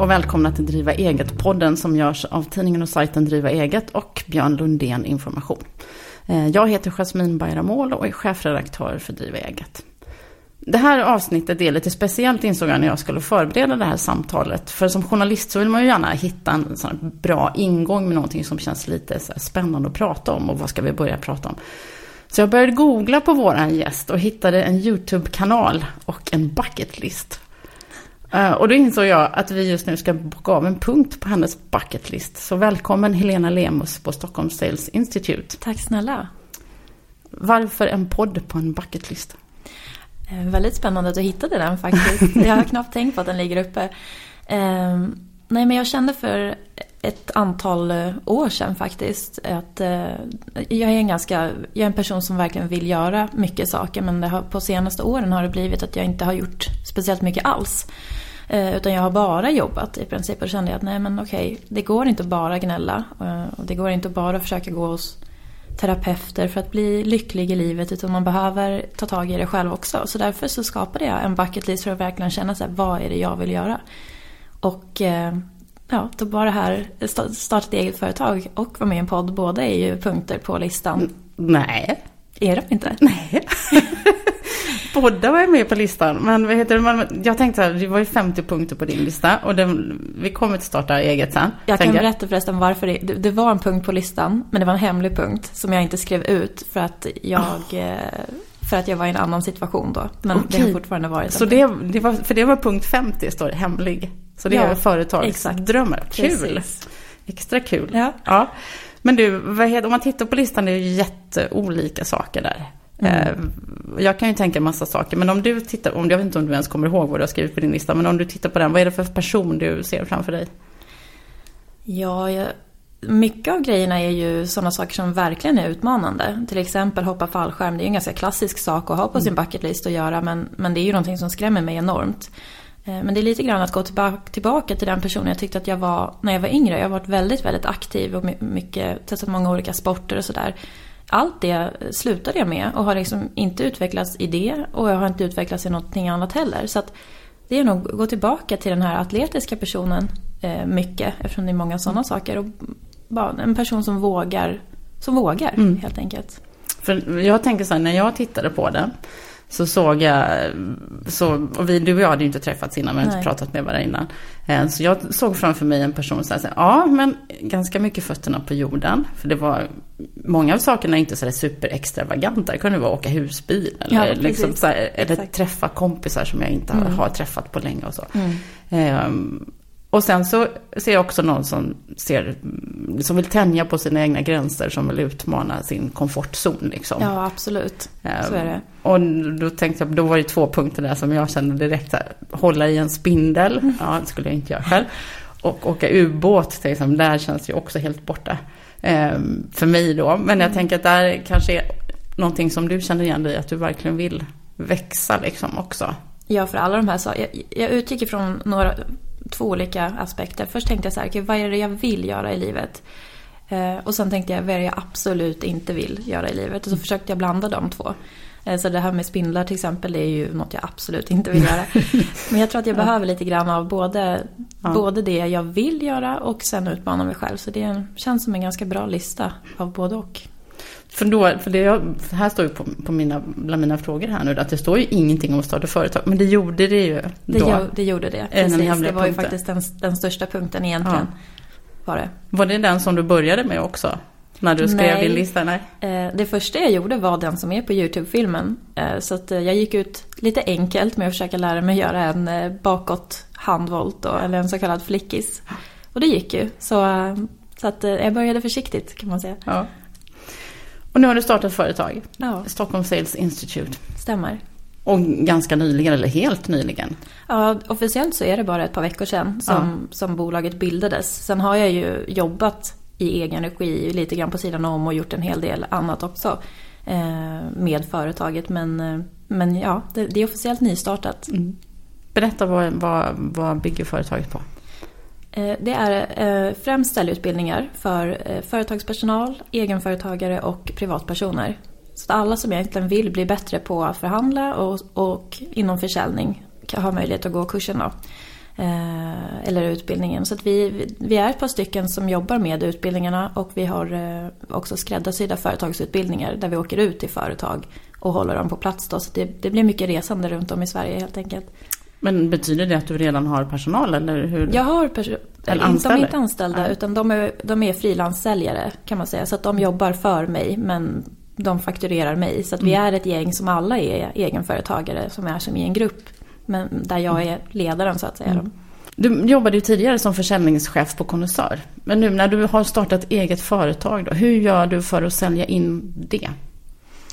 och välkomna till Driva eget-podden som görs av tidningen och sajten Driva eget och Björn Lundén Information. Eh, jag heter Jasmin Bayramol och är chefredaktör för Driva eget. Det här avsnittet är lite speciellt insåg jag när jag skulle förbereda det här samtalet. För som journalist så vill man ju gärna hitta en sån bra ingång med någonting som känns lite spännande att prata om och vad ska vi börja prata om. Så jag började googla på våran gäst och hittade en YouTube-kanal och en bucketlist. Uh, och då insåg jag att vi just nu ska bocka av en punkt på hennes bucketlist. Så välkommen Helena Lemus på Stockholm Sales Institute. Tack snälla. Varför en podd på en bucketlist? Eh, väldigt spännande att du hittade den faktiskt. jag har knappt tänkt på att den ligger uppe. Eh, nej men jag kände för ett antal eh, år sedan faktiskt. Att, eh, jag, är en ganska, jag är en person som verkligen vill göra mycket saker men det har, på senaste åren har det blivit att jag inte har gjort speciellt mycket alls. Eh, utan jag har bara jobbat i princip och då kände jag att nej men okej, det går inte att bara gnälla. Eh, och det går inte att bara försöka gå hos terapeuter för att bli lycklig i livet utan man behöver ta tag i det själv också. Så därför så skapade jag en bucket list för att verkligen känna så här, vad är det jag vill göra? Och eh, ja, då var det här starta ett eget företag och vara med i en podd. Båda är ju punkter på listan. Nej. Är de inte? Nej. Båda var med på listan. Men vad heter det? Jag tänkte att det var ju 50 punkter på din lista. Och den, vi kommer att starta eget sen. Jag kan berätta förresten varför det, det, var en punkt på listan. Men det var en hemlig punkt som jag inte skrev ut. För att jag... Oh. För att jag var i en annan situation då. Men okay. det har fortfarande varit Så det, det, var, för det var punkt 50 står det, hemlig. Så det ja, är företagsdrömmar. Kul! Extra kul. Ja. ja. Men du, om man tittar på listan, det är ju jätteolika saker där. Mm. Eh, jag kan ju tänka massa saker, men om du tittar, om, jag vet inte om du ens kommer ihåg vad du har skrivit på din lista, men om du tittar på den, vad är det för person du ser framför dig? Ja, jag, mycket av grejerna är ju sådana saker som verkligen är utmanande. Till exempel hoppa fallskärm, det är ju en ganska klassisk sak att ha på mm. sin bucketlist att göra, men, men det är ju någonting som skrämmer mig enormt. Eh, men det är lite grann att gå tillbaka till den personen jag tyckte att jag var när jag var yngre. Jag har varit väldigt, väldigt aktiv och mycket, testat många olika sporter och sådär. Allt det slutade jag med och har liksom inte utvecklats i det och jag har inte utvecklats i någonting annat heller. Så att det är nog att gå tillbaka till den här atletiska personen eh, mycket eftersom det är många sådana saker. Och bara en person som vågar, som vågar mm. helt enkelt. För jag tänker så här, när jag tittade på det så såg jag, så, och vi, du och jag hade ju inte träffats innan, men inte pratat med varandra innan. Eh, så jag såg framför mig en person som sa, ja men ganska mycket fötterna på jorden. För det var, många av sakerna är inte så super extravaganta. Det kunde vara åka husbil eller, ja, liksom så här, eller träffa kompisar som jag inte mm. har träffat på länge och så. Mm. Um, och sen så ser jag också någon som, ser, som vill tänja på sina egna gränser, som vill utmana sin komfortzon. Liksom. Ja, absolut. Så är det. Och då tänkte jag, då var det två punkter där som jag kände direkt, här, hålla i en spindel, mm. ja det skulle jag inte göra själv. Och åka ubåt, till exempel, där känns det också helt borta. Ehm, för mig då, men jag mm. tänker att där kanske är någonting som du känner igen dig att du verkligen vill växa liksom också. Ja, för alla de här sakerna. Jag, jag utgick ifrån några två olika aspekter. Först tänkte jag så här, okay, vad är det jag vill göra i livet? Eh, och sen tänkte jag, vad är det jag absolut inte vill göra i livet? Och så försökte jag blanda de två. Eh, så det här med spindlar till exempel, är ju något jag absolut inte vill göra. Men jag tror att jag behöver lite grann av både, ja. både det jag vill göra och sen utmana mig själv. Så det känns som en ganska bra lista av både och. För, då, för det här står ju på, på mina, bland mina frågor här nu, att det står ju ingenting om att starta företag. Men det gjorde det ju då. Det, jo, det gjorde det, precis. Det var punkten. ju faktiskt den, den största punkten egentligen. Ja. Var, det. var det den som du började med också? När du skrev Nej, din lista? Nej, eh, det första jag gjorde var den som är på YouTube-filmen. Eh, så att eh, jag gick ut lite enkelt med att försöka lära mig göra en bakåt handvolt då, eller en så kallad flickis. Och det gick ju. Så, så att jag började försiktigt kan man säga. Ja. Och nu har du startat företag. Ja. Stockholm Sales Institute. Stämmer. Och ganska nyligen, eller helt nyligen. Ja, officiellt så är det bara ett par veckor sedan som, ja. som bolaget bildades. Sen har jag ju jobbat i egen regi lite grann på sidan om och gjort en hel del annat också eh, med företaget. Men, eh, men ja, det, det är officiellt nystartat. Mm. Berätta, vad, vad, vad bygger företaget på? Eh, det är eh, främst ställutbildningar för eh, företagspersonal, egenföretagare och privatpersoner. Så alla som egentligen vill bli bättre på att förhandla och, och inom försäljning har möjlighet att gå kursen. Då. Eh, eller utbildningen. Så att vi, vi är ett par stycken som jobbar med utbildningarna och vi har eh, också skräddarsydda företagsutbildningar där vi åker ut till företag och håller dem på plats. Då. Så det, det blir mycket resande runt om i Sverige helt enkelt. Men betyder det att du redan har personal eller hur? Jag har personal. De är inte anställda ja. utan de är, de är frilanssäljare kan man säga. Så att de jobbar för mig men de fakturerar mig. Så att vi mm. är ett gäng som alla är egenföretagare som är som i en grupp. Men där jag är ledaren så att säga. Mm. Du jobbade ju tidigare som försäljningschef på Konnässör. Men nu när du har startat eget företag då, hur gör du för att sälja in det?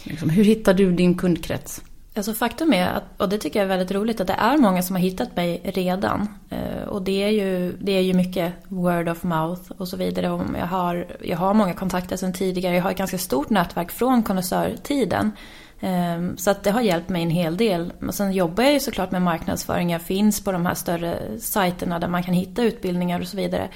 Liksom, hur hittar du din kundkrets? Alltså faktum är, att, och det tycker jag är väldigt roligt, att det är många som har hittat mig redan. Eh, och det är, ju, det är ju mycket word of mouth och så vidare. Och jag, har, jag har många kontakter sedan tidigare, jag har ett ganska stort nätverk från konnässörtiden. Ehm, så att det har hjälpt mig en hel del. Och sen jobbar jag ju såklart med marknadsföring, jag finns på de här större sajterna där man kan hitta utbildningar och så vidare.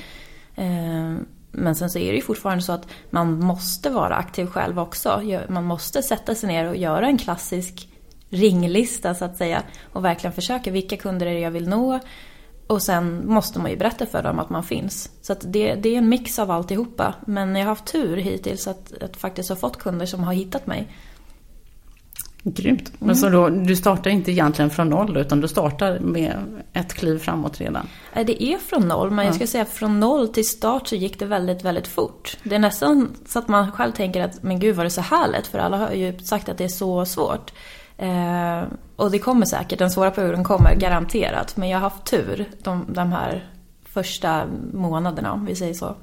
Ehm, men sen så är det ju fortfarande så att man måste vara aktiv själv också. Man måste sätta sig ner och göra en klassisk ringlista så att säga. Och verkligen försöka, vilka kunder är det jag vill nå? Och sen måste man ju berätta för dem att man finns. Så det, det är en mix av alltihopa. Men jag har haft tur hittills att, att faktiskt ha fått kunder som har hittat mig. Grymt. Mm. Men så då, du startar inte egentligen från noll utan du startar med ett kliv framåt redan? Det är från noll, men jag ska säga från noll till start så gick det väldigt, väldigt fort. Det är nästan så att man själv tänker att men gud var det så här lätt? För alla har ju sagt att det är så svårt. Eh, och det kommer säkert, den svåra perioden kommer garanterat. Men jag har haft tur de, de här första månaderna om vi säger så.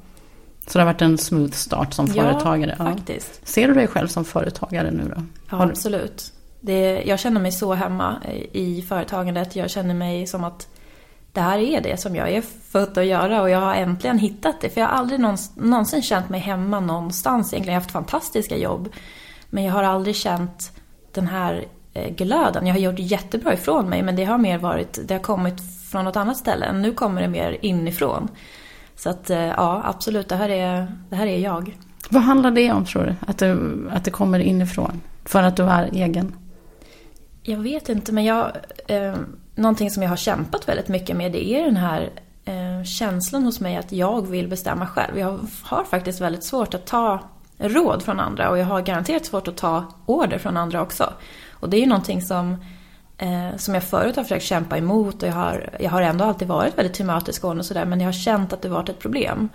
Så det har varit en smooth start som företagare? Ja, faktiskt. Ser du dig själv som företagare nu då? Ja, absolut. Det, jag känner mig så hemma i företagandet. Jag känner mig som att det här är det som jag är född att göra och jag har äntligen hittat det. För jag har aldrig någonsin känt mig hemma någonstans egentligen. Jag har haft fantastiska jobb. Men jag har aldrig känt den här glöden. Jag har gjort jättebra ifrån mig men det har mer varit, det har kommit från något annat ställe. Nu kommer det mer inifrån. Så att eh, ja, absolut, det här är, det här är jag. Vad handlar det om tror du? Att, du? att det kommer inifrån? För att du är egen? Jag vet inte, men jag, eh, någonting som jag har kämpat väldigt mycket med det är den här eh, känslan hos mig att jag vill bestämma själv. Jag har faktiskt väldigt svårt att ta råd från andra och jag har garanterat svårt att ta order från andra också. Och det är ju någonting som, eh, som jag förut har försökt kämpa emot och jag har, jag har ändå alltid varit väldigt tillmötesgående och sådär men jag har känt att det varit ett problem.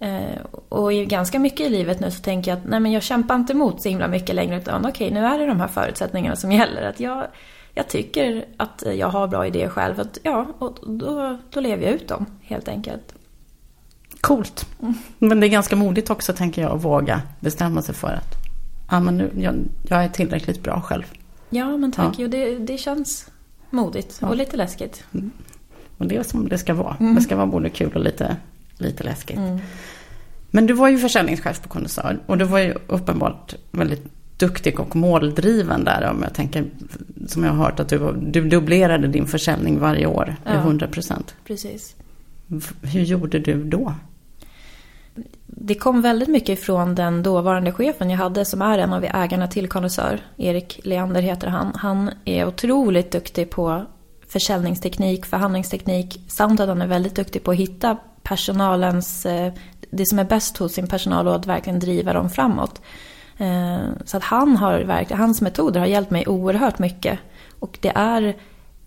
Eh, och i ganska mycket i livet nu så tänker jag att nej men jag kämpar inte emot så himla mycket längre utan okej nu är det de här förutsättningarna som gäller. Att jag, jag tycker att jag har bra idéer själv. Att, ja, och då, då lever jag ut dem helt enkelt. Coolt. Men det är ganska modigt också tänker jag att våga bestämma sig för att ah, men nu, jag, jag är tillräckligt bra själv. Ja, men tack. Ja. Jo, det, det känns modigt ja. och lite läskigt. Mm. Och det är som det ska vara. Mm. Det ska vara både kul och lite, lite läskigt. Mm. Men du var ju försäljningschef på Kondensör och du var ju uppenbart väldigt duktig och måldriven där. Om jag tänker, som jag har hört, att du, du dubblerade din försäljning varje år ja, 100 procent. Precis. Hur gjorde du då? Det kom väldigt mycket ifrån den dåvarande chefen jag hade som är en av ägarna till Kondensör. Erik Leander heter han. Han är otroligt duktig på försäljningsteknik, förhandlingsteknik samt att han är väldigt duktig på att hitta personalens, eh, det som är bäst hos sin personal och att verkligen driva dem framåt. Eh, så att han har hans metoder har hjälpt mig oerhört mycket. Och det är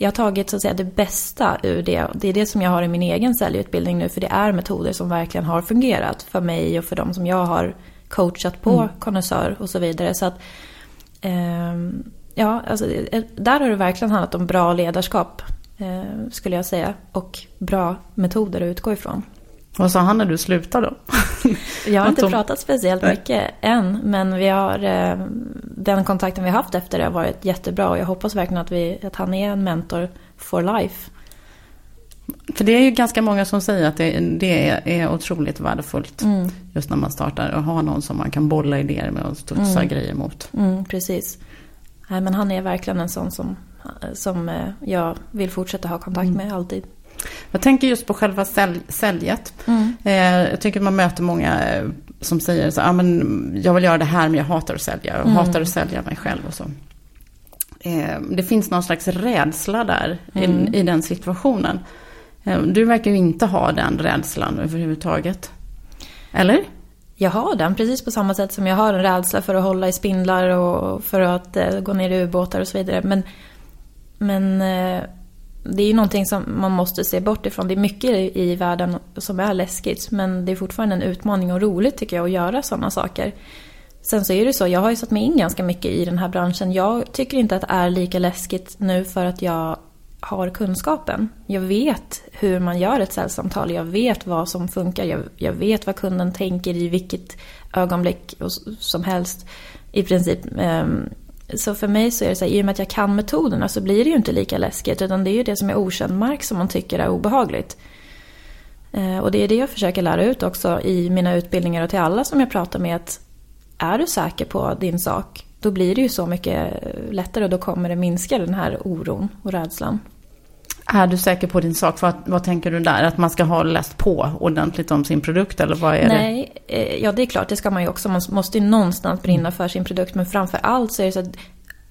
jag har tagit så att säga, det bästa ur det. Det är det som jag har i min egen säljutbildning nu. För det är metoder som verkligen har fungerat för mig och för de som jag har coachat på mm. konnässör och så vidare. Så att, eh, ja, alltså, där har det verkligen handlat om bra ledarskap eh, skulle jag säga. Och bra metoder att utgå ifrån. Vad sa han när du slutade då? Jag har inte pratat speciellt mycket än, men vi har, eh, den kontakten vi har haft efter det har varit jättebra och jag hoppas verkligen att, vi, att han är en mentor for life. För det är ju ganska många som säger att det, det är, otroligt värdefullt mm. just när man startar och ha någon som man kan bolla idéer med och studsa mm. grejer mot. Mm, precis. Nej, men han är verkligen en sån som, som eh, jag vill fortsätta ha kontakt mm. med alltid. Jag tänker just på själva sälj, säljet. Mm. Eh, jag tycker man möter många eh, som säger så ah, men jag vill göra det här men jag hatar att sälja. Jag mm. hatar att sälja mig själv och så. Eh, det finns någon slags rädsla där mm. i, i, den situationen. Eh, du verkar ju inte ha den rädslan överhuvudtaget. Eller? Jag har den, precis på samma sätt som jag har en rädsla för att hålla i spindlar och för att eh, gå ner i ubåtar och så vidare. Men, men eh, det är ju någonting som man måste se bort ifrån. Det är mycket i världen som är läskigt men det är fortfarande en utmaning och roligt tycker jag att göra sådana saker. Sen så är det så, jag har ju satt mig in ganska mycket i den här branschen. Jag tycker inte att det är lika läskigt nu för att jag har kunskapen. Jag vet hur man gör ett säljsamtal, jag vet vad som funkar, jag, jag, vet vad kunden tänker i vilket ögonblick som helst i princip. Ehm, så för mig så är det så här, i och med att jag kan metoderna så blir det ju inte lika läskigt utan det är ju det som är okänd mark som man tycker är obehagligt. Eh, och det är det jag försöker lära ut också i mina utbildningar och till alla som jag pratar med att är du säker på din sak då blir det ju så mycket lättare och då kommer det minska den här oron och rädslan. Är du säker på din sak? Vad, vad tänker du där? Att man ska ha läst på ordentligt om sin produkt eller vad är Nej, det? Eh, ja det är klart, det ska man ju också. Man måste ju någonstans brinna för sin produkt. Men framför allt så är det så att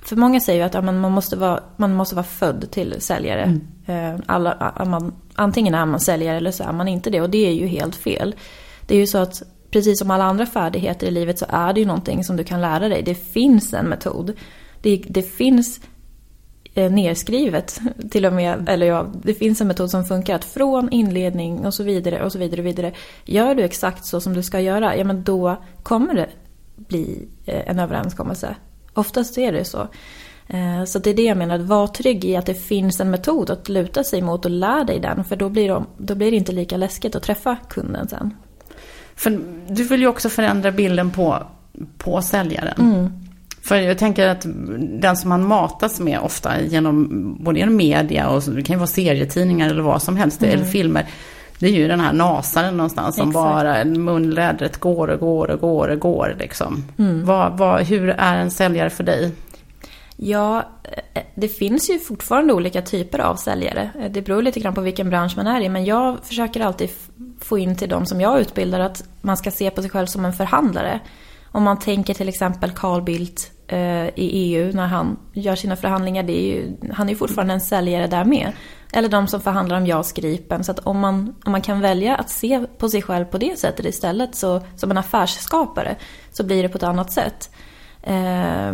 för många säger ju att ja, man, måste vara, man måste vara född till säljare. Mm. Eh, alla, man, antingen är man säljare eller så är man inte det. Och det är ju helt fel. Det är ju så att precis som alla andra färdigheter i livet så är det ju någonting som du kan lära dig. Det finns en metod. Det, det finns nerskrivet till och med, eller ja, det finns en metod som funkar att från inledning och så vidare och så vidare och vidare. Gör du exakt så som du ska göra, ja men då kommer det bli eh, en överenskommelse. Oftast är det så. Eh, så det är det jag menar, att var trygg i att det finns en metod att luta sig mot och lär dig den. För då blir, det, då blir det inte lika läskigt att träffa kunden sen. För du vill ju också förändra bilden på, på säljaren. Mm. För jag tänker att den som man matas med ofta genom både genom media och det kan ju vara serietidningar eller vad som helst, mm. eller filmer. Det är ju den här nasaren någonstans som Exakt. bara munlädret går och går och går och går liksom. Mm. Vad, vad, hur är en säljare för dig? Ja, det finns ju fortfarande olika typer av säljare. Det beror lite grann på vilken bransch man är i. Men jag försöker alltid få in till de som jag utbildar att man ska se på sig själv som en förhandlare. Om man tänker till exempel Carl Bildt eh, i EU när han gör sina förhandlingar. Det är ju, han är ju fortfarande en säljare där med. Eller de som förhandlar om JAS Gripen. Så att om man, om man kan välja att se på sig själv på det sättet istället så, som en affärsskapare så blir det på ett annat sätt. Eh,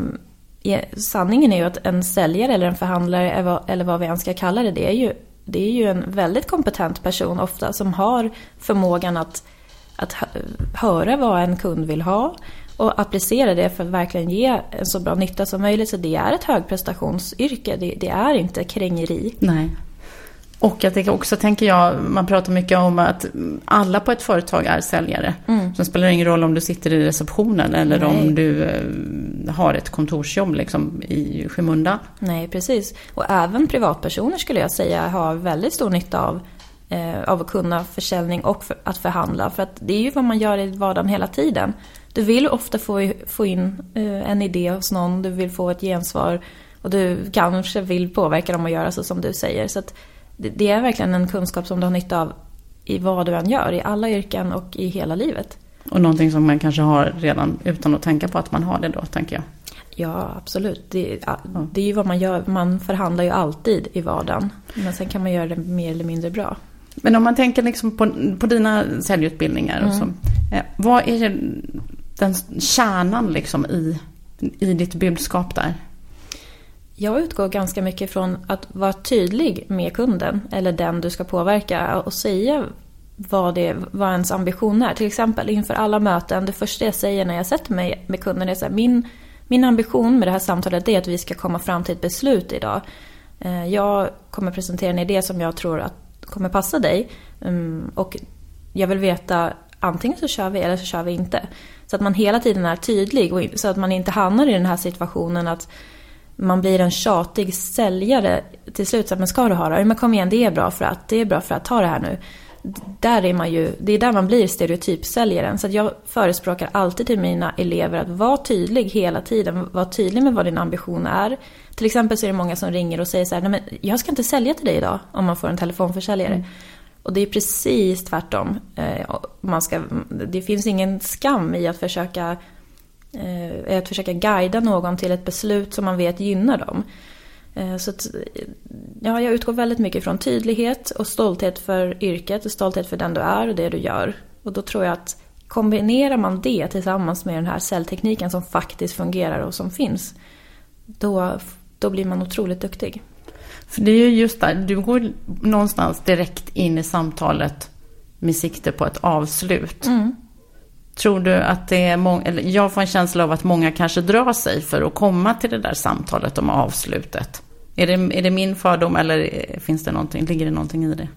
e, sanningen är ju att en säljare eller en förhandlare eller vad vi än ska kalla det, det är ju, det är ju en väldigt kompetent person ofta som har förmågan att, att höra vad en kund vill ha och applicera det för att verkligen ge en så bra nytta som möjligt. Så det är ett högprestationsyrke, det, det är inte krängeri. Nej. Och jag tänker också, tänker jag, man pratar mycket om att alla på ett företag är säljare. Mm. Spelar det ingen roll om du sitter i receptionen eller Nej. om du eh, har ett kontorsjobb liksom i skymundan. Nej, precis. Och även privatpersoner skulle jag säga har väldigt stor nytta av, eh, av att kunna försäljning och för, att förhandla. För att det är ju vad man gör i vardagen hela tiden. Du vill ofta få, få in eh, en idé hos någon, du vill få ett gensvar och du kanske vill påverka dem att göra så som du säger. Så att, det är verkligen en kunskap som du har nytta av i vad du än gör, i alla yrken och i hela livet. Och någonting som man kanske har redan utan att tänka på att man har det då, tänker jag. Ja, absolut. Det, det är ju vad man gör. Man förhandlar ju alltid i vardagen. Men sen kan man göra det mer eller mindre bra. Men om man tänker liksom på, på dina säljutbildningar. Och så, mm. eh, vad är den kärnan liksom i, i ditt budskap där? Jag utgår ganska mycket från att vara tydlig med kunden eller den du ska påverka och säga vad, det, vad ens ambition är. Till exempel inför alla möten, det första jag säger när jag sätter mig med kunden är så här, min, min ambition med det här samtalet är att vi ska komma fram till ett beslut idag. Eh, jag kommer presentera en idé som jag tror att kommer passa dig mm, och jag vill veta antingen så kör vi eller så kör vi inte. Så att man hela tiden är tydlig så att man inte hamnar i den här situationen att man blir en tjatig säljare till slut. Så men ska du ha det? Men kom igen, det är bra för att, det är bra för att, ta det här nu. Där är man ju, det är där man blir stereotypsäljaren. Så jag förespråkar alltid till mina elever att vara tydlig hela tiden. Var tydlig med vad din ambition är. Till exempel så är det många som ringer och säger så här, nej men jag ska inte sälja till dig idag. Om man får en telefonförsäljare. Mm. Och det är precis tvärtom. Eh, man ska, det finns ingen skam i att försöka eh, att försöka guida någon till ett beslut som man vet gynnar dem. Eh, så att, ja, jag utgår väldigt mycket från tydlighet och stolthet för yrket och stolthet för den du är och det du gör. Och då tror jag att kombinerar man det tillsammans med den här celltekniken som faktiskt fungerar och som finns, då, då blir man otroligt duktig. För det är ju just där, du går någonstans direkt in i samtalet med sikte på ett avslut. Mm. Tror du att det är många, eller jag får en känsla av att många kanske drar sig för att komma till det där samtalet om avslutet. Är det, är det min fördom eller finns det någonting, ligger det någonting i det?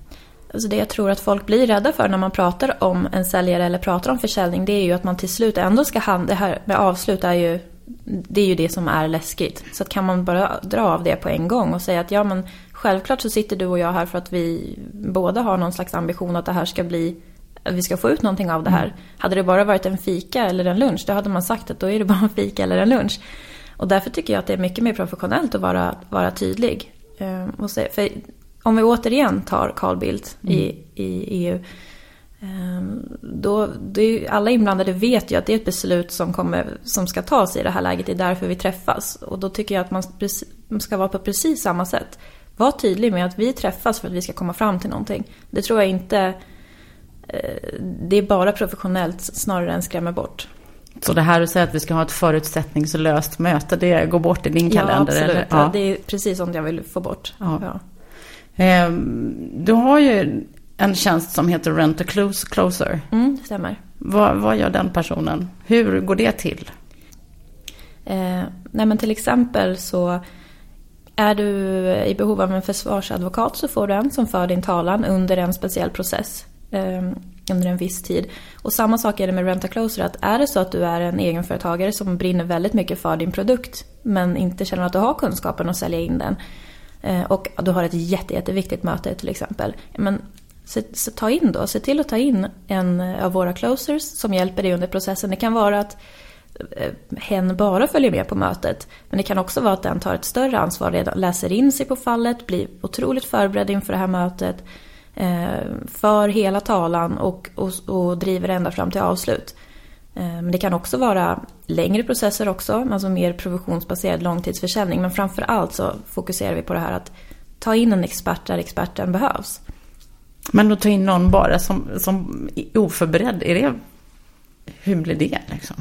Alltså det jag tror att folk blir rädda för när man pratar om en säljare eller pratar om försäljning det är ju att man till slut ändå ska handla, det här med avslut är ju det är ju det som är läskigt. Så att kan man bara dra av det på en gång och säga att ja men självklart så sitter du och jag här för att vi båda har någon slags ambition att det här ska bli att vi ska få ut någonting av det här. Mm. Hade det bara varit en fika eller en lunch, då hade man sagt att då är det bara en fika eller en lunch. Och därför tycker jag att det är mycket mer professionellt att vara, vara tydlig. Ehm, se, om vi återigen tar Carl Bildt mm. i, i EU. Ehm, då, det alla inblandade vet ju att det är ett beslut som, kommer, som ska tas i det här läget. Det är därför vi träffas. Och då tycker jag att man ska vara på precis samma sätt. Var tydlig med att vi träffas för att vi ska komma fram till någonting. Det tror jag inte... Eh, det är bara professionellt snarare än skrämmer bort. Så det här att säga att vi ska ha ett förutsättningslöst möte, det går bort i din kalender? Ja, absolut. Eller? Ja. det är precis som jag vill få bort. Ja. Ja. Ehm, du har ju en tjänst som heter Rent a Closer. Mm, det stämmer. Vad, vad gör den personen? Hur går det till? Eh, nej men till exempel så är du i behov av en försvarsadvokat så får du en som för din talan under en speciell process. Eh, under en viss tid. Och samma sak är det med Rent a Closer. Att är det så att du är en egenföretagare som brinner väldigt mycket för din produkt men inte känner att du har kunskapen att sälja in den eh, och du har ett jätte, jätteviktigt möte till exempel. Men så, så ta in då, se till att ta in en av våra closers som hjälper dig under processen. Det kan vara att eh, hen bara följer med på mötet. Men det kan också vara att den tar ett större ansvar redan, läser in sig på fallet, blir otroligt förberedd inför det här mötet. Eh, för hela talan och, och, och driver ända fram till avslut. Eh, men det kan också vara längre processer också, alltså mer provisionsbaserad långtidsförsäljning. Men framför allt så fokuserar vi på det här att ta in en expert där experten behövs. Men att ta in någon bara som, som oförberedd, är det, hur blir det liksom?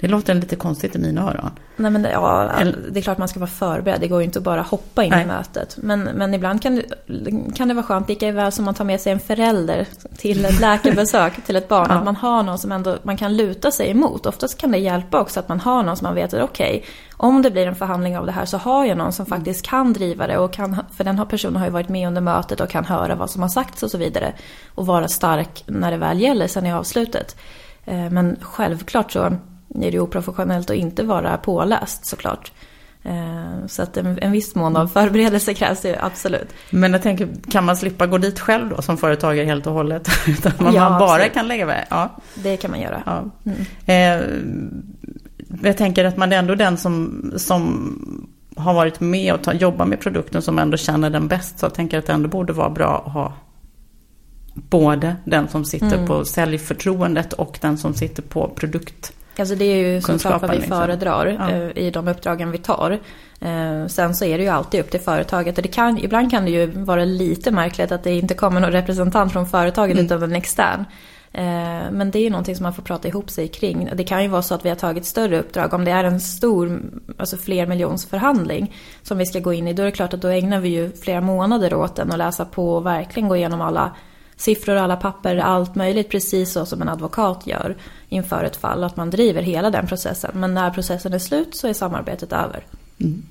Det låter lite konstigt i mina öron. Nej, men det, ja, det är klart man ska vara förberedd. Det går ju inte att bara hoppa in Nej. i mötet. Men, men ibland kan det, kan det vara skönt, lika väl som man tar med sig en förälder till ett läkarbesök till ett barn. Ja. Att man har någon som ändå man kan luta sig emot. Oftast kan det hjälpa också att man har någon som man vet att okej, okay, om det blir en förhandling av det här så har jag någon som mm. faktiskt kan driva det. Och kan, för den här personen har ju varit med under mötet och kan höra vad som har sagts och så vidare. Och vara stark när det väl gäller sen i avslutet. Eh, men självklart så är det oprofessionellt att inte vara påläst såklart. Eh, så att en, en viss mån av förberedelse krävs det absolut. Men jag tänker, kan man slippa gå dit själv då som företagare helt och hållet? Utan man, ja, man bara absolut. kan lägga med? Ja, det kan man göra. Ja. Mm. Eh, jag tänker att man är ändå den som, som har varit med och ta, jobbar med produkten som ändå känner den bäst. Så jag tänker att det ändå borde vara bra att ha både den som sitter mm. på säljförtroendet och den som sitter på produkt Alltså det är ju såklart vad vi liksom. föredrar ja. Eh, i de uppdragen vi tar. Eh, sen så är det ju alltid upp till företaget och det kan, ibland kan det ju vara lite märkligt att det inte kommer någon representant från företaget mm. utan en extern. Eh, men det är ju någonting som man får prata ihop sig kring. Det kan ju vara så att vi har tagit större uppdrag. Om det är en stor, alltså flermiljonsförhandling som vi ska gå in i. Då är det klart att då ägnar vi ju flera månader åt den och läsa på och verkligen gå igenom alla siffror, alla papper, allt möjligt. Precis så som en advokat gör inför ett fall. Att man driver hela den processen. Men när processen är slut så är samarbetet över. Mm.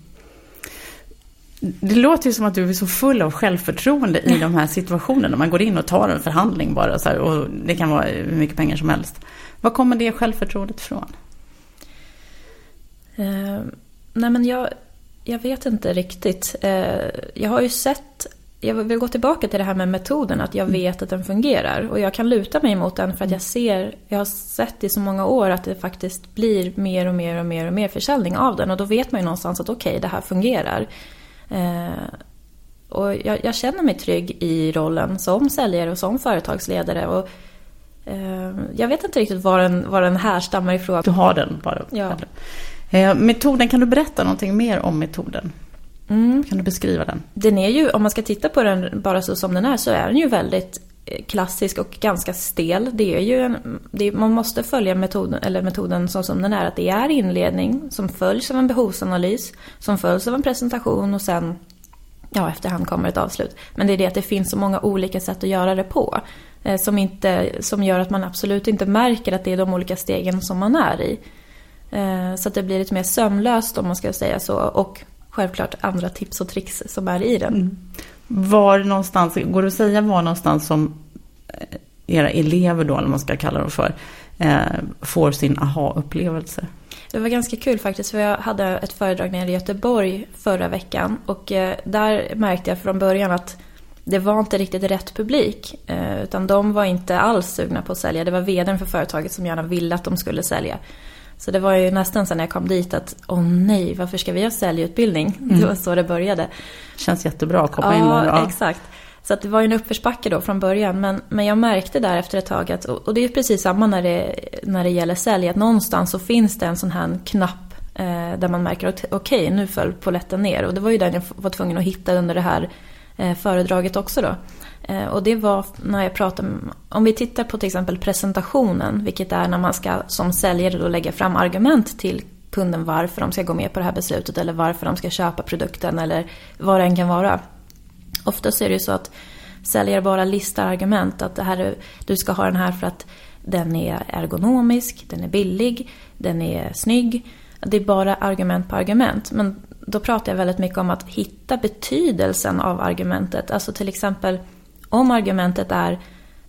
Det låter ju som att du är så full av självförtroende i de här situationerna. Man går in och tar en förhandling bara så här, och det kan vara hur mycket pengar som helst. Var kommer det självförtroendet ifrån? Uh, nej men jag, jag vet inte riktigt. Uh, jag har ju sett jag vill gå tillbaka till det här med metoden, att jag mm. vet att den fungerar. Och jag kan luta mig mot den för att jag ser, jag har sett i så många år att det faktiskt blir mer och mer och mer och mer försäljning av den. Och då vet man ju någonstans att okej, okay, det här fungerar. Eh, och jag, jag, känner mig trygg i rollen som säljare och som företagsledare. Och, eh, jag vet inte riktigt var den, var den härstammar ifrån. Du har den bara? Ja. Eh, metoden, kan du berätta någonting mer om metoden? Mm. Kan du beskriva den? Den är ju, om man ska titta på den bara så som den är, så är den ju väldigt eh, klassisk och ganska stel. Det är ju en, det, man måste följa metoden, eller metoden så som den är. Att det är inledning som följs av en behovsanalys, som följs av en presentation och sen ja, efterhand kommer ett avslut. Men det är det att det finns så många olika sätt att göra det på. Eh, som, inte, som gör att man absolut inte märker att det är de olika stegen som man är i. Eh, så att det blir lite mer sömlöst om man ska säga så. Och självklart andra tips och tricks som är i den. Mm. Var någonstans, går det att säga var någonstans som eh, era elever då, eller vad man ska kalla dem för, får sin aha-upplevelse? Det var ganska kul faktiskt för jag hade ett föredrag nere i Göteborg förra veckan och där märkte jag från början att det var inte riktigt rätt publik. Eh, utan de var inte alls sugna på att sälja. Det var vdn för företaget som gärna ville att de skulle sälja. Så det var ju nästan så när jag kom dit att, åh nej, varför ska vi ha säljutbildning? Mm. Det var så det började. Känns jättebra att komma ja, in där. Ja, exakt. Så att det var ju en uppförsbacke då från början. Men, men jag märkte där efter ett tag att, och det är precis samma när det, när det gäller sälj, att någonstans så finns det en sån här knapp eh, där man märker att okej, okay, nu föll poletten ner. Och det var ju den jag var tvungen att hitta under det här Eh, föredraget också då. Eh, och det var när jag pratade om, om vi tittar på till exempel presentationen, vilket är när man ska som säljare då lägga fram argument till kunden varför de ska gå med på det här beslutet eller varför de ska köpa produkten eller vad det än kan vara. Oftast är det ju så att säljare bara listar argument, att det här, du ska ha den här för att den är ergonomisk, den är billig, den är snygg. Det är bara argument på argument. Men då pratar jag väldigt mycket om att hitta betydelsen av argumentet. Alltså till exempel om argumentet är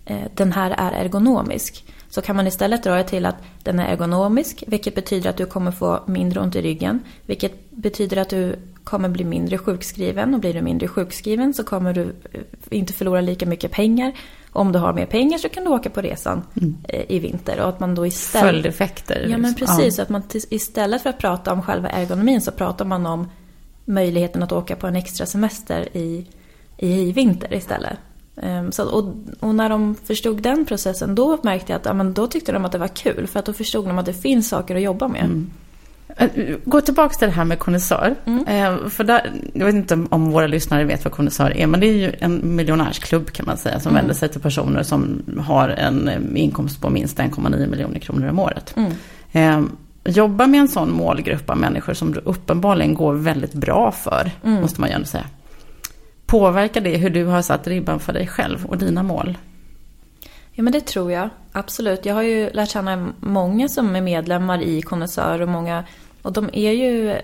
eh, den här är ergonomisk. Så kan man istället dra det till att den är ergonomisk, vilket betyder att du kommer få mindre ont i ryggen. Vilket betyder att du kommer bli mindre sjukskriven och blir du mindre sjukskriven så kommer du eh, inte förlora lika mycket pengar. Om du har mer pengar så kan du åka på resan mm. Eh, i vinter. Och att man då istället... Följdeffekter. Ja men liksom. precis. Ja. Att man istället för att prata om själva ergonomin så pratar man om möjligheten att åka på en extra semester i, i vinter istället. Um, så, och, och, när de förstod den processen då märkte jag att ja, men då tyckte de att det var kul. För att då förstod de att det finns saker att jobba med. Mm. Eh, gå tillbaka till det här med konnässör. Mm. Eh, för där, jag vet inte om våra lyssnare vet vad konnässör är, men det är ju en miljonärsklubb kan man säga, som mm. vänder sig till personer som har en eh, inkomst på minst 1,9 miljoner kronor om året. Mm. Jobba med en sån målgrupp av människor som du uppenbarligen går väldigt bra för, mm. måste man ju ändå säga. Påverkar det hur du har satt ribban för dig själv och dina mål? Ja men det tror jag, absolut. Jag har ju lärt känna många som är medlemmar i Konnässör och många, och de är ju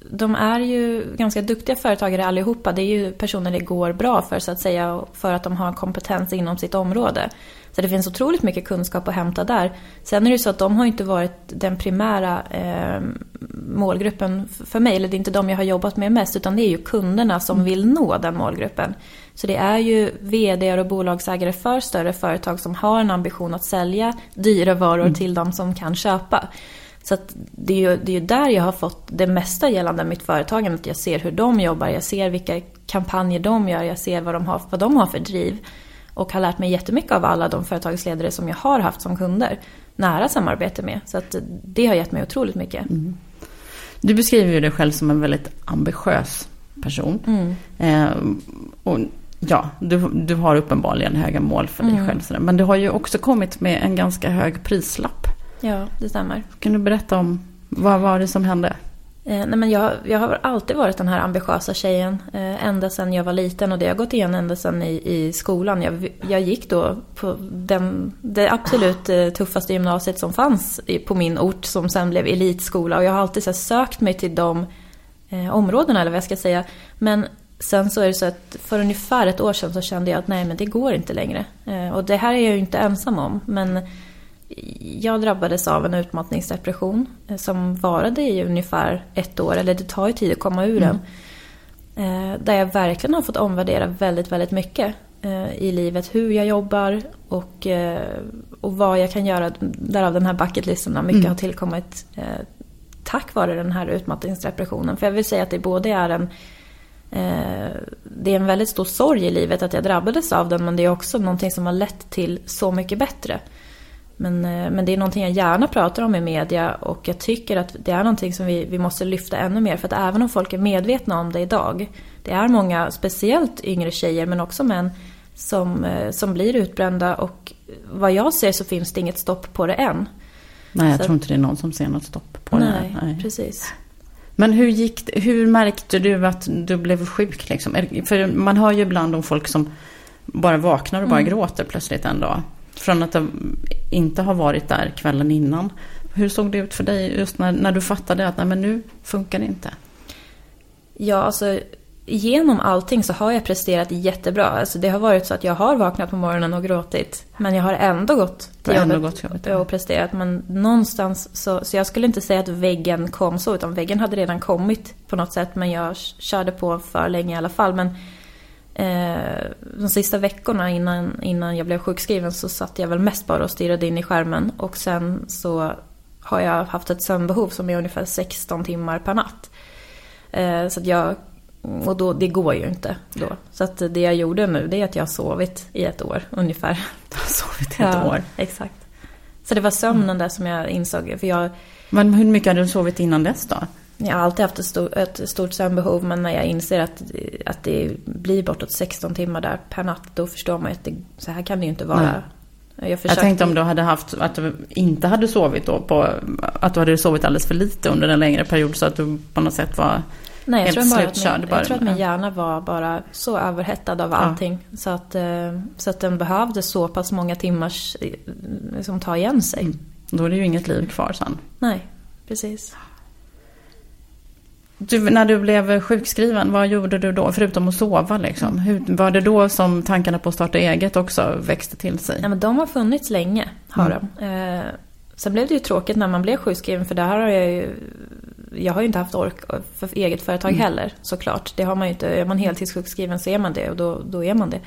de är ju ganska duktiga företagare allihopa. Det är ju personer det går bra för så att säga, för att de har kompetens inom sitt område. Så det finns otroligt mycket kunskap att hämta där. Sen är det så att de har inte varit den primära eh, målgruppen för mig, eller det är inte de jag har jobbat med mest, utan det är ju kunderna som vill nå den målgruppen. Så det är ju vd och bolagsägare för större företag som har en ambition att sälja dyra varor mm. till de som kan köpa. Så det är, ju, det är ju där jag har fått det mesta gällande mitt företagande. Att jag ser hur de jobbar, jag ser vilka kampanjer de gör, jag ser vad de har, vad de har för driv. Och har lärt mig jättemycket av alla de företagsledare som jag har haft som kunder. Nära samarbete med. Så att det har gett mig otroligt mycket. Mm. Du beskriver ju dig själv som en väldigt ambitiös person. Mm. Eh, och ja, du, du har uppenbarligen höga mål för dig mm. själv. Men du har ju också kommit med en ganska hög prislapp. Ja, det stämmer. Kan du berätta om vad var det som hände? Eh, nej men jag, jag har alltid varit den här ambitiösa tjejen. Eh, ända sedan jag var liten och det har gått igen ända sedan i, i skolan. Jag, jag gick då på den, det absolut eh, tuffaste gymnasiet som fanns på min ort som sen blev elitskola. Och jag har alltid så sökt mig till de eh, områdena eller vad jag ska säga. Men sen så är det så att för ungefär ett år sedan så kände jag att nej men det går inte längre. Eh, och det här är jag ju inte ensam om. Men jag drabbades av en utmattningsdepression eh, som varade i ungefär ett år, eller det tar ju tid att komma ur den. Mm. Eh, där jag verkligen har fått omvärdera väldigt, väldigt mycket eh, i livet. Hur jag jobbar och, och vad jag kan göra. Därav den här bucketlisten. Mycket mm. har tillkommit tack vare den här utmattningsdepressionen. För jag vill säga att det både är en det är en väldigt stor sorg i livet att jag drabbades av den men det är också någonting som har lett till så mycket bättre. Men, eh, men det är någonting jag gärna pratar om i media och jag tycker att det är någonting som vi, vi måste lyfta ännu mer. För att även om folk är medvetna om det idag, det är många, speciellt yngre tjejer men också män, som, eh, som blir utbrända och vad jag ser så finns det inget stopp på det än. Nej, jag Så- tror inte det är någon som ser något stopp på Nej, det. Nej. precis. Men hur, gick, hur märkte du att du blev sjuk? Liksom? För man hör ju ibland om folk som bara vaknar och bara Mm. gråter plötsligt en dag. Från att inte har varit där kvällen innan. Hur såg det ut för dig just när, när du fattade att nej, men nu funkar det inte? Ja, alltså genom allting så har jag presterat jättebra. Alltså, det har varit så att jag har vaknat på morgonen och gråtit. Men jag har ändå gått till jobbet jobbet, och presterat. Men någonstans så, så jag skulle inte säga att väggen kom så. Utan väggen hade redan kommit på något sätt. Men jag körde på för länge i alla fall. Men de sista veckorna innan, innan jag blev sjukskriven så satt jag väl mest bara och stirrade in i skärmen. Och sen så har jag haft ett sömnbehov som är ungefär 16 timmar per natt. Eh, Så att jag, och då, det går ju inte då. Så att det jag gjorde nu det är att jag har sovit i ett år ungefär. Du har sovit i ett år. Exakt. Så det var sömnen där som jag insåg. För jag, Men hur mycket hade du sovit innan dess då? Jag har alltid haft ett, stor, ett stort sömnbehov men när jag inser att, att det blir bortåt 16 timmar där per natt då förstår man att det, så här kan det ju inte vara. Nej. Jag, Jag tänkte om du hade haft, att du inte hade sovit då på, att du hade sovit alldeles för lite under en längre period så att du på något sätt var Nej, jag helt tror, slutkörd min, jag tror att min hjärna var bara så överhettad av Ja. allting. Så, att, eh, så att den behövde så pass många timmars eh, liksom, ta igen sig. Mm. Då är det ju inget liv kvar sen. Nej, precis. Du, när du blev sjukskriven, vad gjorde du då? Förutom att sova liksom. Hur, var det då som tankarna på att starta eget också växte till sig? Ja, men de har funnits länge, har Mm. de. Eh, sen blev det ju tråkigt när man blev sjukskriven för där har jag ju... Jag har ju inte haft ork för eget företag Mm. heller såklart. Det har man ju inte. Är man heltidssjukskriven så är man det och då, då är man det.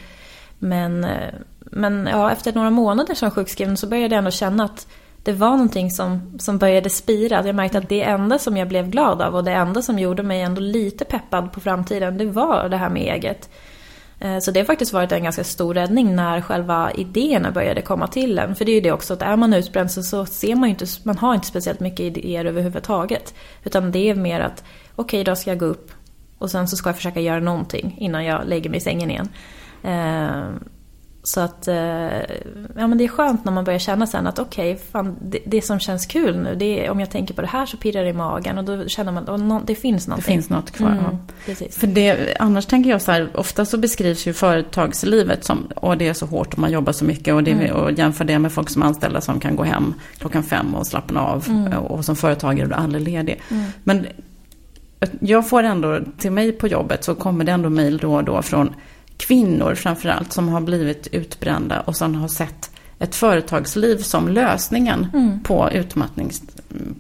Men, eh, men ja, efter några månader som sjukskriven så började jag ändå känna att det var någonting som, som började spira. Jag märkte att det enda som jag blev glad av och det enda som gjorde mig ändå lite peppad på framtiden, det var det här med eget. Eh, så det har faktiskt varit en ganska stor räddning när själva idéerna började komma till en. För det är ju det också att är man utbränd så, ser man ju inte, man har inte speciellt mycket idéer överhuvudtaget. Utan det är mer att okej, idag ska jag gå upp och sen så ska jag försöka göra någonting innan jag lägger mig i sängen igen. Eh, Eh, Så att, eh, ja men det är skönt när man börjar känna sen att okej, fan, det, det som känns kul nu, det är, om jag tänker på det här så pirrar det i magen och då känner man att det finns Det någonting. finns något kvar. Mm, ja. För det, annars tänker jag så här, ofta så beskrivs ju företagslivet som, och det är så hårt och man jobbar så mycket och, det, Mm. och jämför det med folk som är anställda som kan gå hem klockan fem och slappna av Mm. och som företagare du aldrig ledig. Mm. Men jag får ändå, till mig på jobbet så kommer det ändå mejl då och då från kvinnor framförallt som har blivit utbrända och som har sett ett företagsliv som lösningen Mm. på, utmattnings,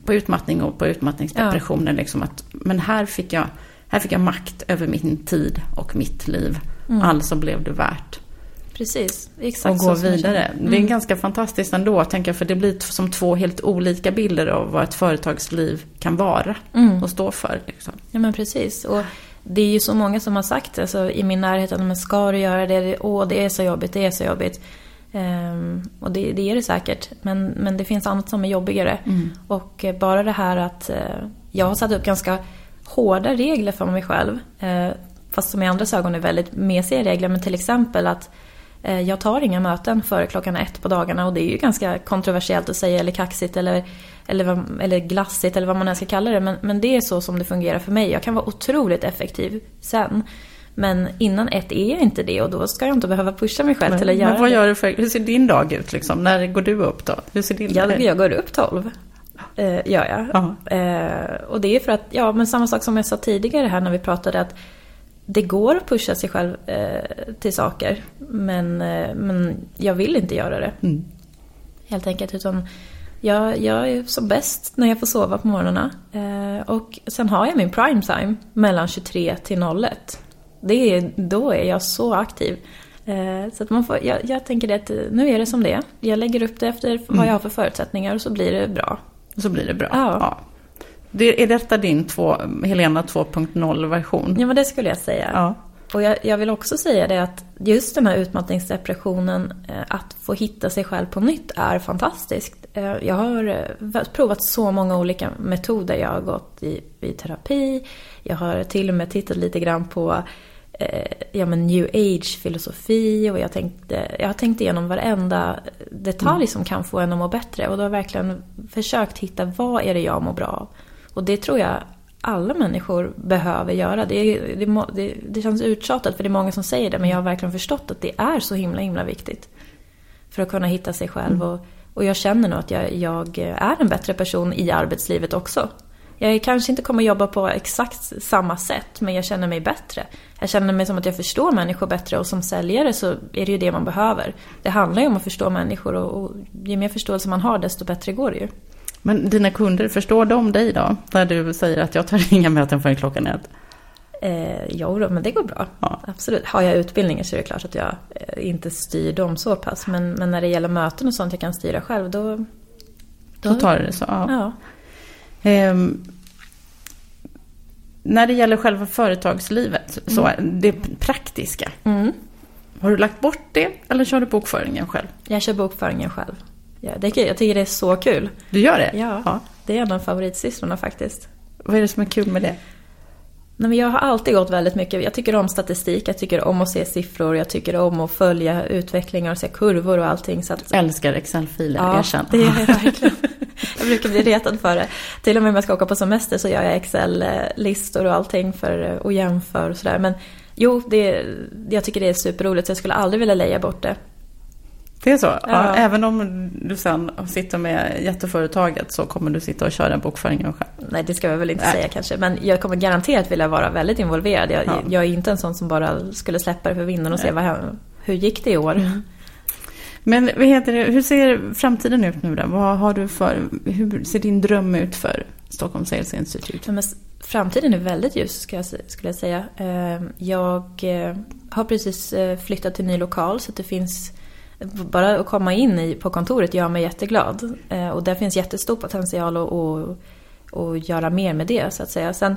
på utmattning och på utmattningsdepressioner. Liksom att, men här fick, jag, här fick jag makt över min tid och mitt liv. Mm. Alltså blev det värt Precis, exakt så gå vidare. känner. Det är Mm. ganska fantastiskt ändå, tänker jag, för det blir som två helt olika bilder av vad ett företagsliv kan vara Mm. och stå för. Liksom. Ja men precis. Och det är ju så många som har sagt alltså, i min närhet att men ska du göra det? Åh, det är så jobbigt, det är så jobbigt. Ehm, och det, det är det säkert. Men, men det finns annat som är jobbigare. Mm. Och eh, bara det här att eh, jag har satt upp ganska hårda regler för mig själv. Eh, fast som i andras ögon är väldigt mesiga regler. Men till exempel att eh, jag tar inga möten före klockan ett på dagarna. Och det är ju ganska kontroversiellt att säga, eller kaxigt, eller, eller, vad- eller glassigt, eller vad man än ska kalla det. Men, men det är så som det fungerar för mig. Jag kan vara otroligt effektiv sen. Men innan ett är jag inte det och då ska jag inte behöva pusha mig själv till att göra Men vad det. gör du för, hur ser din dag ut liksom? När går du upp då? Hur ser din Jag, jag går upp 12. Eh, gör jag. Ja. Eh, och det är för att, ja men samma sak som jag sa tidigare här när vi pratade att det går att pusha sig själv eh, till saker. Men, eh, men jag vill inte göra det. Mm. Helt enkelt. Utan jag, jag är som bäst när jag får sova på morgnarna. Eh, och sen har jag min prime time mellan 23 till 01. Det är, då är jag så aktiv. Eh, så att man får, jag, jag tänker det att eh, nu är det som det är. Jag lägger upp det efter vad jag har för förutsättningar och så blir det bra. Så blir det bra. Ja. Det, är detta din två, Helena 2.0 version? Ja men det skulle jag säga. Ja. Och jag, jag, vill också säga det att just den här utmattningsdepressionen, eh, att få hitta sig själv på nytt är fantastiskt. Eh, jag har eh, provat så många olika metoder. Jag har gått i, i terapi, jag har till och med tittat lite grann på ja, men new age-filosofi och jag, tänkte, jag har tänkt igenom varenda detalj mm. som kan få en att må bättre. Och då har jag verkligen försökt hitta vad är det jag mår bra av. Och det tror jag alla människor behöver göra. Det, det, det, det känns uttjatat för det är många som säger det men jag har verkligen förstått att det är så himla himla viktigt. För att kunna hitta sig själv. Mm. Och, och jag känner nog att jag, jag, är en bättre person i arbetslivet också. Jag kanske inte kommer jobba på exakt samma sätt men jag känner mig bättre. Jag känner mig som att jag förstår människor bättre och som säljare så är det ju det man behöver. Det handlar ju om att förstå människor och, och ju mer förståelse man har desto bättre går det ju. Men dina kunder, förstår de dig då? När du säger att jag tar inga möten förrän klockan ett? Eh, jo då, men det går bra. Ja. Absolut. Har jag utbildningar så är det klart att jag eh, inte styr dem så pass. Men, men när det gäller möten och sånt jag kan styra själv då... Då, då tar du det så? Ja. ja. Eh, när det gäller själva företagslivet, mm. så det praktiska. Mm. Har du lagt bort det eller kör du bokföringen själv? Jag kör bokföringen själv. Ja, det, jag tycker det är så kul. Du gör det? Ja, ja. det är en av favoritsysslorna faktiskt. Vad är det som är kul med det? Nej, men jag har alltid gått väldigt mycket, jag tycker om statistik, jag tycker om att se siffror, jag tycker om att följa utvecklingar och se kurvor och allting. Så att... Älskar Excel-filer, ja, erkänn. det är jag verkligen. Jag brukar bli retad för det. Till och med om jag ska åka på semester så gör jag Excel-listor och allting för och jämför och sådär. Men jo, det, jag tycker det är superroligt så jag skulle aldrig vilja leja bort det. Det är så? Ja. Ja, även om du sen sitter med jätteföretaget så kommer du sitta och köra bokföringen själv? Nej, det ska jag väl inte Nej. säga kanske. Men jag kommer garanterat vilja vara väldigt involverad. Jag, ja. jag är inte en sån som bara skulle släppa det för vinden och Nej. se vad, hur gick det i år. Mm. Men vad heter det, hur ser framtiden ut nu då? Vad har du för, hur ser din dröm ut för Stockholm Sales Institute? Men framtiden är väldigt ljus skulle jag säga. Ehm, jag eh, har precis eh, flyttat till ny lokal så att det finns bara att komma in i, på kontoret gör mig jätteglad. Eh, och där finns jättestor potential att, att, att göra mer med det så att säga. Sen,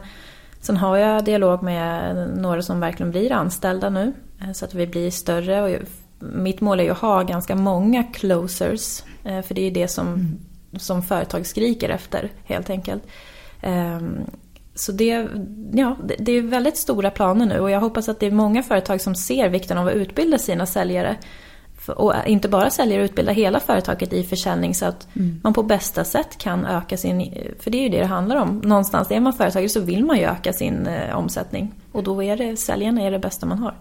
sen har jag dialog med några som verkligen blir anställda nu. Eh, så att vi blir större. Och mitt mål är ju att ha ganska många closers. Eh, för det är ju det som, mm. som företag skriker efter helt enkelt. Ehm, så det, ja, det är väldigt stora planer nu och jag hoppas att det är många företag som ser vikten av att utbilda sina säljare och inte bara säljer och utbildar hela företaget i försäljning så att mm. man på bästa sätt kan öka sin, för det är ju det det handlar om. Någonstans är man företagare så vill man ju öka sin eh, omsättning och då är det, säljarna är det bästa man har.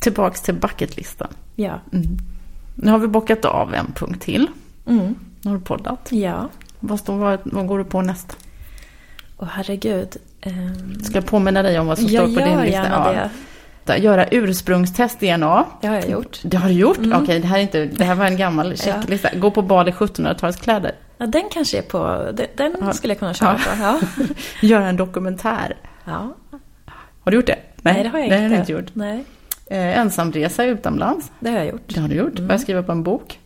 Tillbaks till bucketlistan. Ja. Mm. Nu har vi bockat av en punkt till. Mm. Nu har du poddat. Ja. Vad, står, vad, vad går du på nästa? Åh herregud. Um... Ska jag påminna dig om vad som står på din lista? Jag gör gärna det testa, göra ursprungstest DNA. Det har jag gjort. Det har du gjort? Mm. Okej, det här, är inte, det här var en gammal checklista. Ja. Gå på bad i 1700-talskläder. Ja, den kanske är på, den ja. skulle jag kunna köra på. Ja. göra en dokumentär. Ja. Har du gjort det? Nej, Nej det har jag det inte. Har inte gjort. Nej. Eh, ensamresa utomlands. Det har jag gjort. Det har du gjort. Mm. Börja skriva på en bok.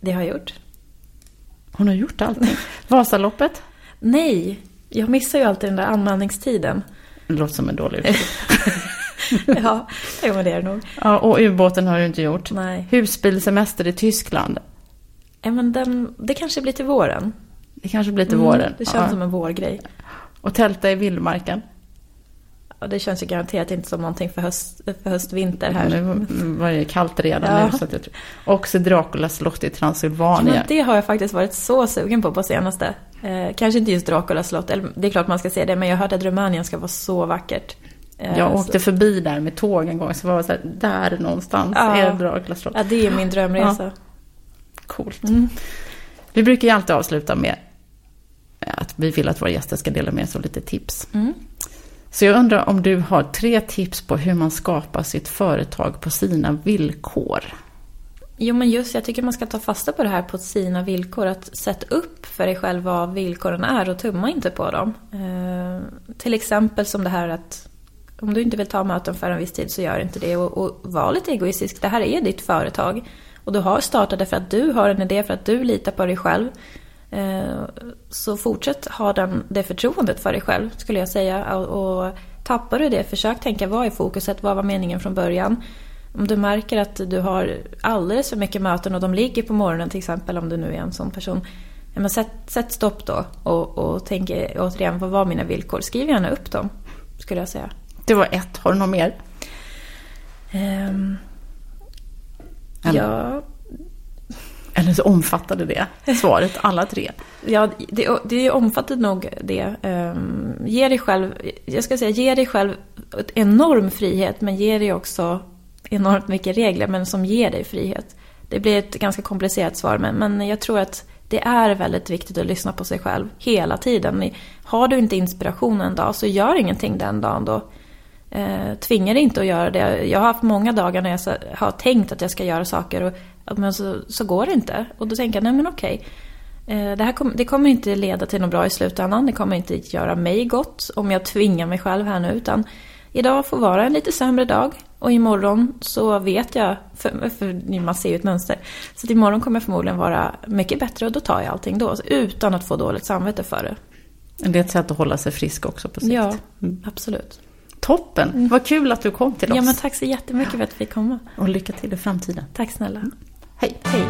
Det har jag gjort. Hon har gjort allting. Vasaloppet? Nej, jag missar ju alltid den där anmälningstiden. Det låter som en dålig utgift. ja, jo, det är det nog. Ja, och ubåten har du inte gjort. Nej. Husbilsemester i Tyskland. Ja, men den, det kanske blir till våren. Det kanske blir till mm, våren. Det känns ja. som en vårgrej. Och tälta i vildmarken. Ja, det känns ju garanterat inte som någonting för, höst, för höst-vinter här. Nu var det kallt redan ja. nu. Så att jag tror. Också Draculas slott i Transylvanien. Ja, det har jag faktiskt varit så sugen på på senaste. Eh, kanske inte just Draculas slott, det är klart man ska se det, men jag har hört att Rumänien ska vara så vackert. Eh, jag åkte förbi där med tåg en gång så var det så här, där någonstans ja. är Dracula slott. Ja, det är min drömresa. Ja. Coolt. Mm. Vi brukar ju alltid avsluta med att vi vill att våra gäster ska dela med sig av lite tips. Mm. Så jag undrar om du har tre tips på hur man skapar sitt företag på sina villkor? Jo, men just jag tycker man ska ta fasta på det här på sina villkor. Att sätta upp för dig själv vad villkoren är och tumma inte på dem. Eh, till exempel som det här att om du inte vill ta möten för en viss tid så gör inte det. Och, och var lite egoistisk. Det här är ditt företag. Och du har startat det för att du har en idé, för att du litar på dig själv. Eh, så fortsätt ha den, det förtroendet för dig själv, skulle jag säga. Och, och tappar du det, försök tänka vad är fokuset, vad var meningen från början? Om du märker att du har alldeles för mycket möten och de ligger på morgonen till exempel, om du nu är en sån person. Ja, men sätt, sätt stopp då och, och tänk återigen, vad var mina villkor? Skriv gärna upp dem, skulle jag säga. Det var ett, har du något mer? Um, ja, eller så omfattade det svaret, alla tre. Ja, det, det omfattade nog det. Um, ge dig själv, jag ska säga, ge dig själv enorm frihet, men ge dig också enormt mycket regler, men som ger dig frihet. Det blir ett ganska komplicerat svar, men, men jag tror att det är väldigt viktigt att lyssna på sig själv hela tiden. Har du inte inspiration en dag, så gör ingenting den dagen då. Eh, tvinga dig inte att göra det. Jag har haft många dagar när jag har tänkt att jag ska göra saker och men så, så går det inte. Och då tänker jag, nej men okej. Eh, det, här kom, det kommer inte leda till något bra i slutändan. Det kommer inte göra mig gott om jag tvingar mig själv här nu. Utan idag får vara en lite sämre dag. Och imorgon så vet jag, för, för man ser ju ett mönster. Så att imorgon kommer jag förmodligen vara mycket bättre och då tar jag allting då. Utan att få dåligt samvete för det. Det är ett sätt att hålla sig frisk också på sikt. Ja, mm. absolut. Toppen! Mm. Vad kul att du kom till oss. Ja, men tack så jättemycket för att vi fick komma. Och lycka till i framtiden. Tack snälla. Hej! Hej!